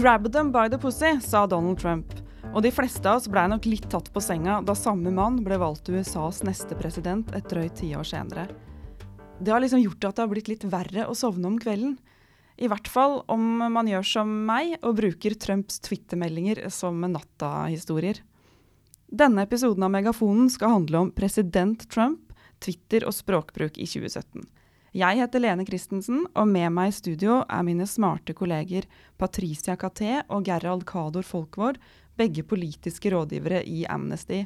'Grab them by the pussy', sa Donald Trump. Og de fleste av oss blei nok litt tatt på senga da samme mann ble valgt USAs neste president et drøyt tiår senere. Det har liksom gjort at det har blitt litt verre å sovne om kvelden. I hvert fall om man gjør som meg og bruker Trumps Twitter-meldinger som natta-historier. Denne episoden av Megafonen skal handle om president Trump, Twitter og språkbruk i 2017. Jeg heter Lene Christensen, og med meg i studio er mine smarte kolleger Patricia Caté og Gerald Kador Folkvord, begge politiske rådgivere i Amnesty.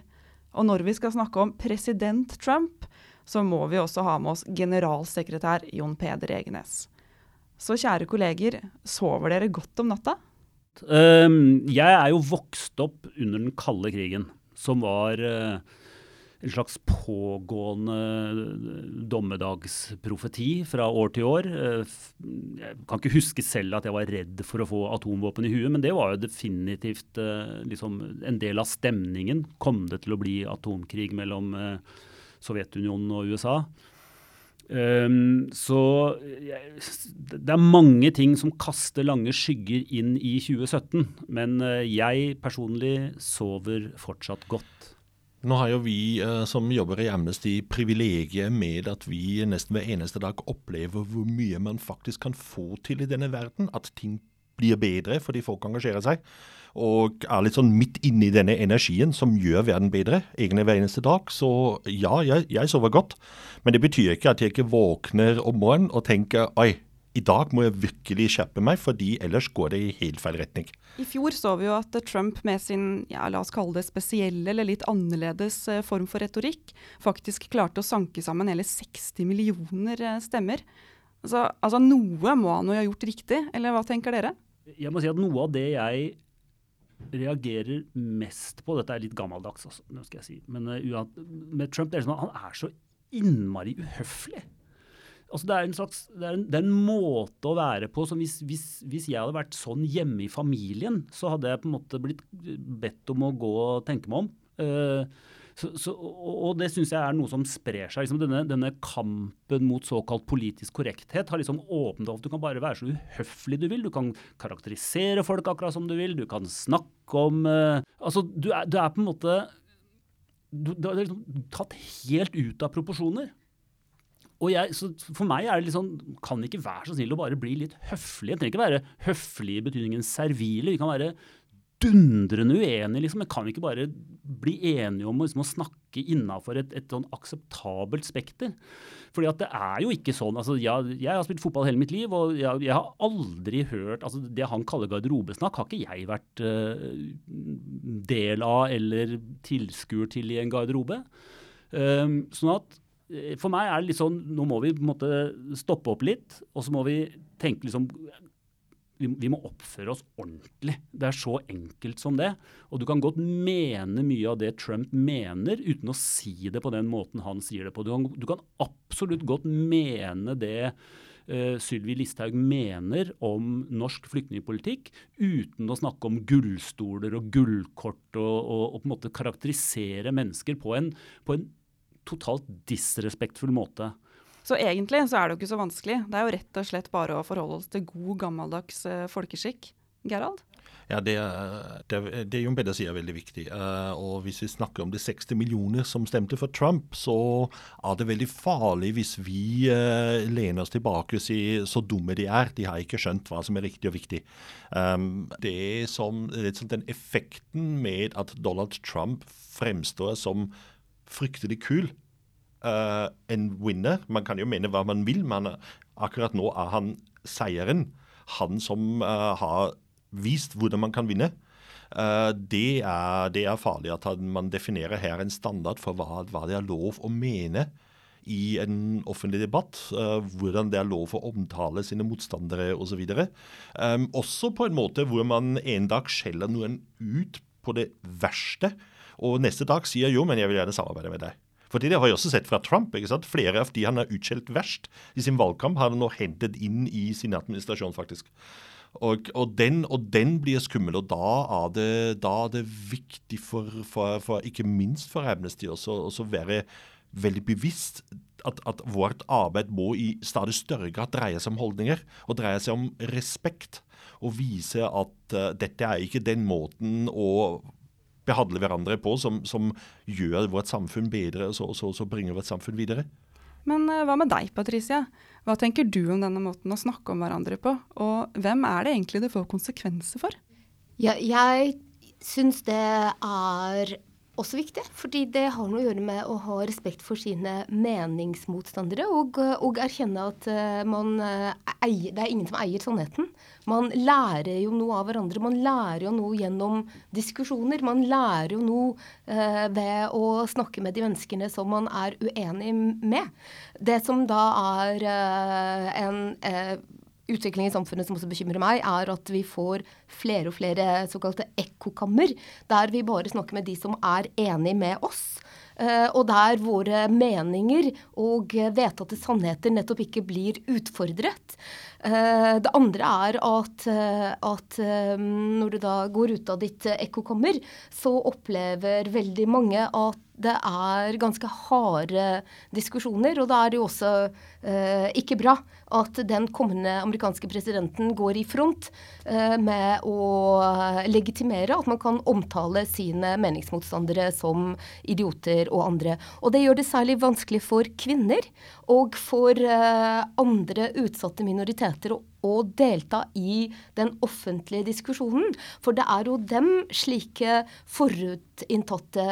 Og når vi skal snakke om president Trump, så må vi også ha med oss generalsekretær Jon Peder Egenes. Så kjære kolleger, sover dere godt om natta? Um, jeg er jo vokst opp under den kalde krigen, som var uh, en slags pågående dommedagsprofeti fra år til år. Uh, jeg kan ikke huske selv at jeg var redd for å få atomvåpen i huet, men det var jo definitivt uh, liksom en del av stemningen. Kom det til å bli atomkrig mellom Sovjetunionen og USA? Um, så det er mange ting som kaster lange skygger inn i 2017. Men jeg personlig sover fortsatt godt. Nå har jo vi uh, som jobber i Amnesty privilegiet med at vi nesten hver eneste dag opplever hvor mye man faktisk kan få til i denne verden. At ting blir bedre fordi folk engasjerer seg og er litt sånn midt inne i denne energien som gjør verden bedre, egentlig hver eneste dag. Så ja, jeg, jeg sover godt. Men det betyr ikke at jeg ikke våkner om morgenen og tenker oi, i dag må jeg virkelig skjerpe meg, fordi ellers går det i helt feil retning. I fjor så vi jo at Trump med sin ja, la oss kalle det spesielle eller litt annerledes eh, form for retorikk, faktisk klarte å sanke sammen hele 60 millioner eh, stemmer. Altså, altså noe må han jo ha gjort riktig, eller hva tenker dere? Jeg må si at noe av det jeg reagerer mest på Dette er litt gammeldags, altså, skal jeg si. Men uh, med Trump det er sånn at han er så innmari uhøflig. Altså det, er slags, det, er en, det er en måte å være på som hvis, hvis, hvis, jeg hadde vært sånn hjemme i familien, så hadde jeg på en måte blitt bedt om å gå og tenke meg om. Uh, så, så, og det syns jeg er noe som sprer seg. Liksom denne, denne, kampen mot såkalt politisk korrekthet har liksom åpnet opp. Du kan bare være så uhøflig du vil. Du kan karakterisere folk akkurat som du vil. Du kan snakke om uh, Altså, du er, du er, på en måte du, du er liksom tatt helt ut av proporsjoner. Og jeg, så For meg er det litt sånn Kan vi ikke være så snill å bare bli litt høflige? Det trenger ikke være høflig i betydningen servile. Vi kan være dundrende uenige. Liksom. Jeg kan ikke bare bli enige om liksom, å snakke innafor et, et sånn akseptabelt spekter. Fordi at det er jo ikke sånn. altså Jeg, jeg har spilt fotball hele mitt liv, og jeg, jeg har aldri hørt altså Det han kaller garderobesnakk, har ikke jeg vært uh, del av eller tilskuer til i en garderobe. Um, sånn at for meg er det litt sånn Nå må vi på en måte stoppe opp litt, og så må vi tenke liksom vi, vi, må oppføre oss ordentlig. Det er så enkelt som det. Og du kan godt mene mye av det Trump mener, uten å si det på den måten han sier det på. Du kan, du kan absolutt godt mene det uh, Sylvi Listhaug mener om norsk flyktningpolitikk, uten å snakke om gullstoler og gullkort og, og, og på en måte karakterisere mennesker på en, på en totalt disrespektfull måte. Så egentlig så er det jo ikke så vanskelig. Det er jo rett og slett bare å forholde oss til god, gammeldags uh, folkeskikk. Gerald? Ja, det, det, det Jon Peder sier er veldig viktig. Uh, og Hvis vi snakker om de 60 millioner som stemte for Trump, så er det veldig farlig hvis vi uh, lener oss tilbake og sier så dumme de er. De har ikke skjønt hva som er riktig og viktig. Um, det er som, sånn den effekten med at Donald Trump fremstår som fryktelig kul uh, en winner. Man kan jo mene hva man vil, men akkurat nå er han seieren. Han som uh, har vist hvordan man kan vinne. Uh, det, er, det, er, farlig at man definerer her en standard for hva, hva det er lov å mene i en offentlig debatt. Uh, hvordan det er lov å omtale sine motstandere osv. Um, også på en måte hvor man en dag skjeller noen ut på det verste, og neste dag sier jo, men jeg vil gjerne samarbeide med deg. For det har jeg også sett fra Trump. ikke sant? Flere av de han har utskjelt verst i sin valgkamp, har han nå hentet inn i sin administrasjon, faktisk. Og, og, den, og, den, blir skummel, og da er det, da er det viktig for, for, for, ikke minst for Amnesty også å være veldig bevisst at, at, vårt arbeid må i stadig større grad dreie seg om holdninger og dreie seg om respekt. Og vise at uh, dette er ikke den måten å behandle hverandre på som, som gjør vårt samfunn bedre, og så, så, så bringer vårt samfunn videre. Men uh, hva med deg, Patricia? Hva tenker du om denne måten å snakke om hverandre på? Og hvem er det egentlig det får konsekvenser for? Ja, jeg syns det er også viktig, fordi det har noe å gjøre med å ha respekt for sine meningsmotstandere og, og erkjenne at uh, man uh, eier, det er ingen som eier sannheten. Man lærer jo noe av hverandre. Man lærer jo noe gjennom diskusjoner. Man lærer jo noe eh, ved å snakke med de menneskene som man er uenig med. Det som da er en utvikling i samfunnet som også bekymrer meg, er at vi får flere og flere såkalte ekkokammer, der vi bare snakker med de som er enig med oss. Uh, og der våre meninger og vedtatte sannheter nettopp ikke blir utfordret. Uh, det andre er at, uh, at når du da går ut av ditt ekkokammer, så opplever veldig mange at det er ganske harde diskusjoner, og da er det jo også eh, ikke bra at den kommende amerikanske presidenten går i front eh, med å legitimere at man kan omtale sine meningsmotstandere som idioter og andre. Og det gjør det særlig vanskelig for kvinner og for eh, andre utsatte minoriteter å delta i den offentlige diskusjonen. For det er jo dem slike forutinntatte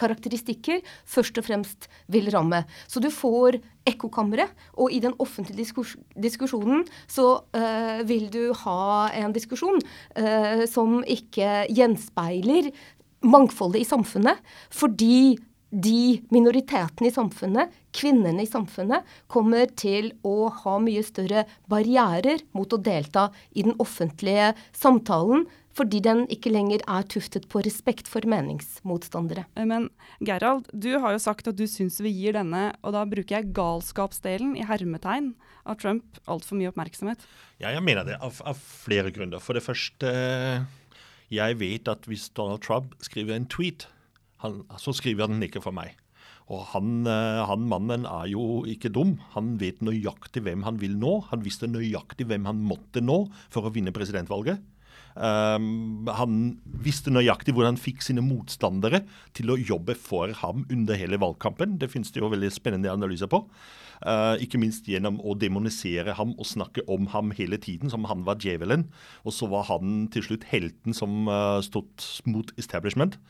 karakteristikker først og fremst vil ramme. Så du får ekkokamre, og i den offentlige diskus diskusjonen så uh, vil du ha en diskusjon uh, som ikke gjenspeiler mangfoldet i samfunnet, fordi de minoritetene i samfunnet, kvinnene i samfunnet, kommer til å ha mye større barrierer mot å delta i den offentlige samtalen, fordi den ikke lenger er tuftet på respekt for meningsmotstandere. Eh, men Gerald, du har jo sagt at du syns vi gir denne, og da bruker jeg galskapsdelen i hermetegn, av Trump altfor mye oppmerksomhet? Ja, jeg mener det, av, av flere grunner. For det første, jeg vet at hvis Donald Trump skriver en tweet han, så skriver han ikke for meg. Og han, eh, han, mannen er jo ikke dum. Han vet nøyaktig hvem han vil nå. Han visste nøyaktig hvem han måtte nå for å vinne presidentvalget. Um, han visste nøyaktig hvordan han fikk sine motstandere til å jobbe for ham under hele valgkampen. Det finnes det jo veldig spennende analyser på. Uh, ikke minst gjennom å demonisere ham og snakke om ham hele tiden, som han var djevelen. Og så var han til slutt helten som uh, stod mot establishment.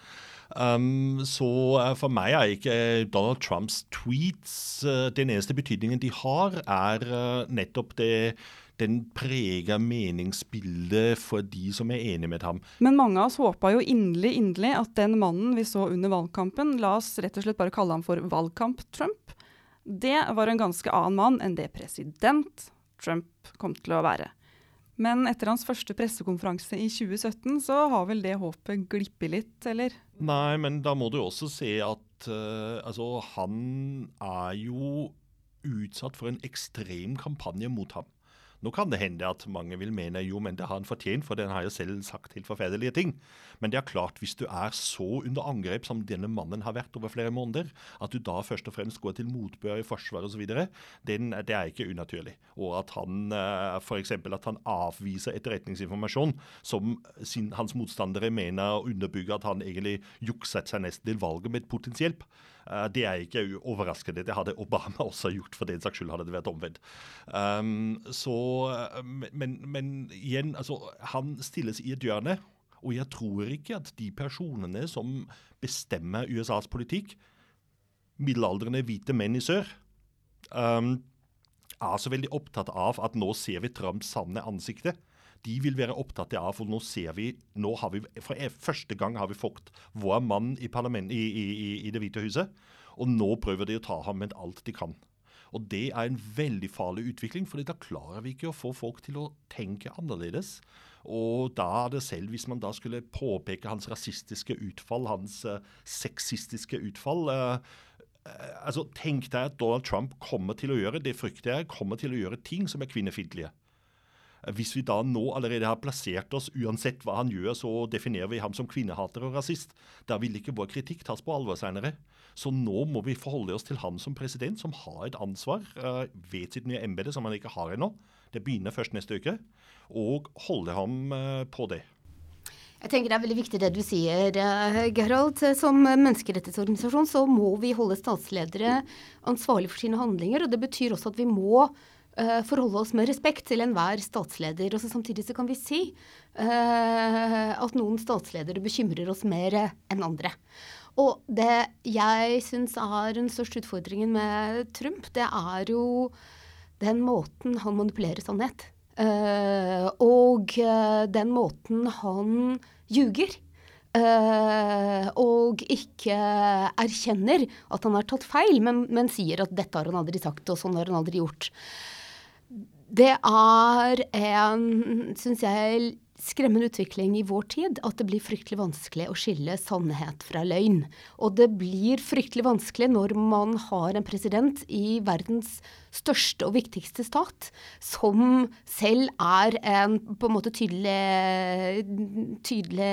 Um, så uh, for meg er ikke Donald Trumps tweets uh, Den eneste betydningen de har, er uh, nettopp det den preger meningsbildet for de som er enig med ham. Men mange av oss håpa jo inderlig, inderlig at den mannen vi så under valgkampen, la oss rett og slett bare kalle ham for Valgkamp-Trump, det var en ganske annen mann enn det president Trump kom til å være. Men etter hans første pressekonferanse i 2017, så har vel det håpet glippet litt, eller? Nei, men da må du også se at uh, altså, han er jo utsatt for en ekstrem kampanje mot ham. Nå kan det hende at mange vil mene jo, men det har han fortjent, for den har jo selv sagt helt forferdelige ting. Men det er klart, hvis du er så under angrep som denne mannen har vært over flere måneder, at du da først og fremst går til motbør i Forsvaret osv., det er ikke unaturlig. Og at han eh, f.eks. at avviser etterretningsinformasjon som sin, hans motstandere mener underbygger underbygge at han egentlig jukset seg nesten til valget med et hjelp. Eh, det er ikke overraskende. Det hadde Obama også gjort, for den saks skyld hadde det vært omvendt. Um, så, eh, men, men, igjen, altså, han stilles i et hjørne. Og jeg tror ikke at de personene som bestemmer USAs politikk, middelaldrende hvite menn i sør, um, er så veldig opptatt av at nå ser vi Trumps sanne ansiktet de vil være opptatt av. For nå ser vi, nå har vi for første gang har vi fått vår mann i, i, i, i Det hvite huset. Og nå prøver de å ta ham med alt de kan. Og det er en veldig farlig utvikling, for da klarer vi ikke å få folk til å tenke annerledes. Og da er det selv, hvis man da skulle påpeke hans rasistiske utfall, hans uh, sexistiske utfall uh, altså Tenk deg at Donald Trump kommer til å gjøre det frykter jeg, kommer til å gjøre ting som er kvinnefiendtlige. Hvis vi da nå allerede har plassert oss, uansett hva han gjør, så definerer vi ham som kvinnehater og rasist. Da vil ikke vår kritikk tas på alvor senere. Så nå må vi forholde oss til ham som president, som har et ansvar uh, ved sitt nye embete, som han ikke har ennå. Det begynner først neste uke. Og holde ham uh, på det. Jeg tenker Det er veldig viktig det du sier, Gerald. Som menneskerettighetsorganisasjon så må vi holde statsledere ansvarlig for sine handlinger. og Det betyr også at vi må forholde oss med respekt til enhver statsleder. Og så samtidig så kan vi si uh, at noen statsledere bekymrer oss mer enn andre. Og det jeg syns er den største utfordringen med Trump, det er jo den måten han manipulerer sannhet. Uh, og den måten han ljuger. Uh, og ikke erkjenner at han har tatt feil, men, men, sier at 'dette har han aldri sagt', og sånn har han aldri gjort. Det er en, syns jeg, skremmende utvikling i vår tid at det blir fryktelig vanskelig å skille sannhet fra løgn. Og det blir fryktelig vanskelig når man har en president i verdens største og viktigste stat, som selv er en på en måte tydelig, tydelig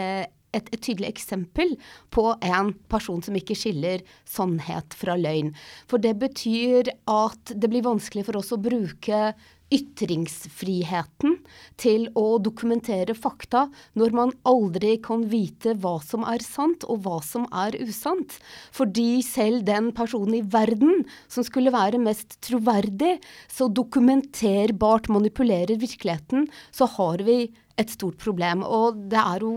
et, et, tydelig eksempel på en person som ikke skiller sannhet fra løgn. For det betyr at det blir vanskelig for oss å bruke ytringsfriheten til å dokumentere fakta når man aldri kan vite hva som er sant og hva som er usant. Fordi selv den personen i verden som skulle være mest troverdig, så dokumenterbart manipulerer virkeligheten, så har vi et stort problem. Og det er jo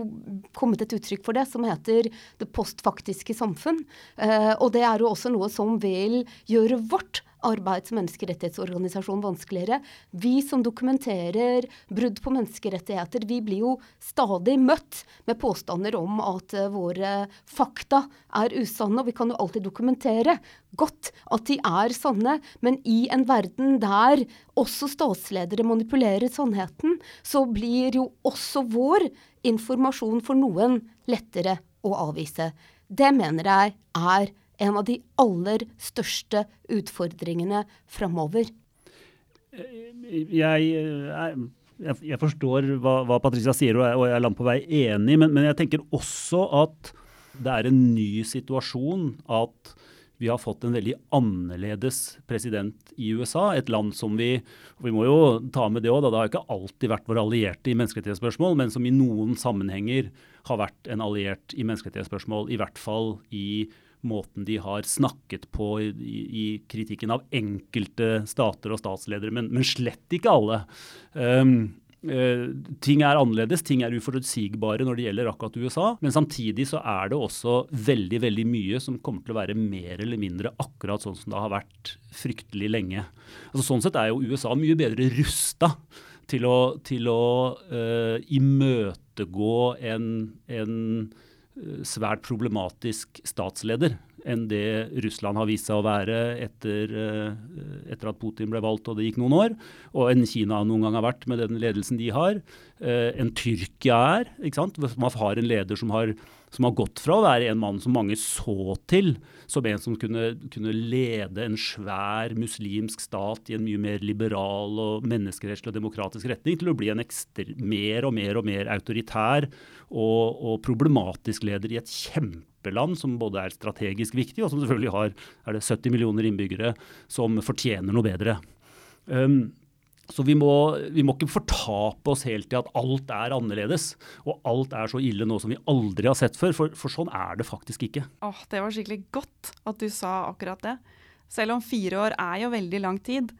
kommet et uttrykk for det som heter det postfaktiske samfunn. Eh, og det er jo også noe som vil gjøre vårt arbeids- og menneskerettighetsorganisasjon vanskeligere. Vi som dokumenterer brudd på menneskerettigheter, vi blir jo stadig møtt med påstander om at uh, våre fakta er usanne. Og vi kan jo alltid dokumentere godt at de er sanne, men i en verden der også statsledere manipulerer sannheten, så blir jo også vår informasjon for noen lettere å avvise. Det mener jeg er en av de aller største utfordringene framover. Jeg, jeg, jeg, forstår hva, hva, Patricia sier, og jeg er langt på vei enig, men, men jeg tenker også at det er en ny situasjon at vi har fått en veldig annerledes president i USA. Et land som vi og Vi må jo ta med det òg, det har ikke alltid vært våre allierte i menneskerettighetsspørsmål, men som i noen sammenhenger har vært en alliert i menneskerettighetsspørsmål, i hvert fall i måten de har snakket på i, i, kritikken av enkelte stater og statsledere, men, men slett ikke alle. Um, uh, ting er annerledes, ting er uforutsigbare når det gjelder akkurat USA. Men samtidig så er det også veldig veldig mye som kommer til å være mer eller mindre akkurat sånn som det har vært fryktelig lenge. Altså Sånn sett er jo USA mye bedre rusta til å, til å uh, imøtegå en, en svært problematisk statsleder enn det Russland har vist seg å være etter, eh, etter, at Putin ble valgt og det gikk noen år, og enn Kina noen gang har vært med den ledelsen de har. Eh, enn Tyrkia er. ikke sant? Man har en leder som har, som har, gått fra å være en mann som mange så til som en som kunne, kunne lede en svær muslimsk stat i en mye mer liberal og menneskerettslig og demokratisk retning, til å bli en ekstra, mer og mer og mer autoritær og, og problematisk leder i et kjempe kjempeland som både er strategisk viktig, og som selvfølgelig har er det 70 millioner innbyggere som fortjener noe bedre. Um, så vi må, vi må, ikke fortape oss helt til at alt er annerledes. Og alt er så ille nå som vi aldri har sett før. For, for sånn er det faktisk ikke. Åh, Det var skikkelig godt at du sa akkurat det. Selv om fire år er jo veldig lang tid.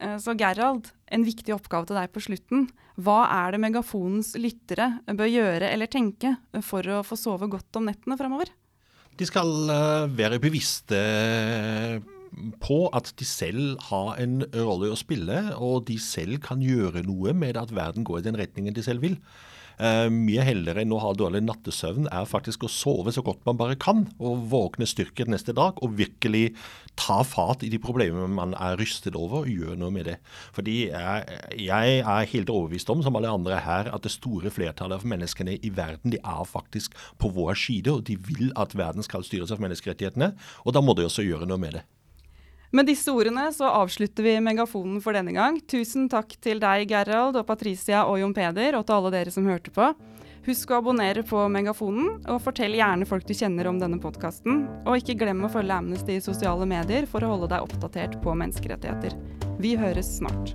Eh, så Gerald, en viktig oppgave til deg på slutten. Hva er det megafonens lyttere bør gjøre eller tenke for å få sove godt om nettene framover? De skal eh, være bevisste på at de selv har en rolle å spille, og de selv kan gjøre noe med at verden går i den retningen de selv vil. Uh, mye heller enn å ha dårlig nattesøvn er faktisk å sove så godt man bare kan, og våkne styrket neste dag og virkelig ta fat i de problemene man er rystet over, og gjøre noe med det. Fordi jeg, jeg, er helt overbevist om, som alle andre her, at det store flertallet av menneskene i verden de er faktisk på vår side, og de vil at verden skal styres av menneskerettighetene. Og da må de også gjøre noe med det. Med disse ordene så avslutter vi Megafonen for denne gang. Tusen takk til deg, Gerald, og Patricia og Jon Peder, og til alle dere som hørte på. Husk å abonnere på Megafonen, og fortell gjerne folk du kjenner om denne podkasten. Og ikke glem å følge Amnesty i sosiale medier for å holde deg oppdatert på menneskerettigheter. Vi høres snart.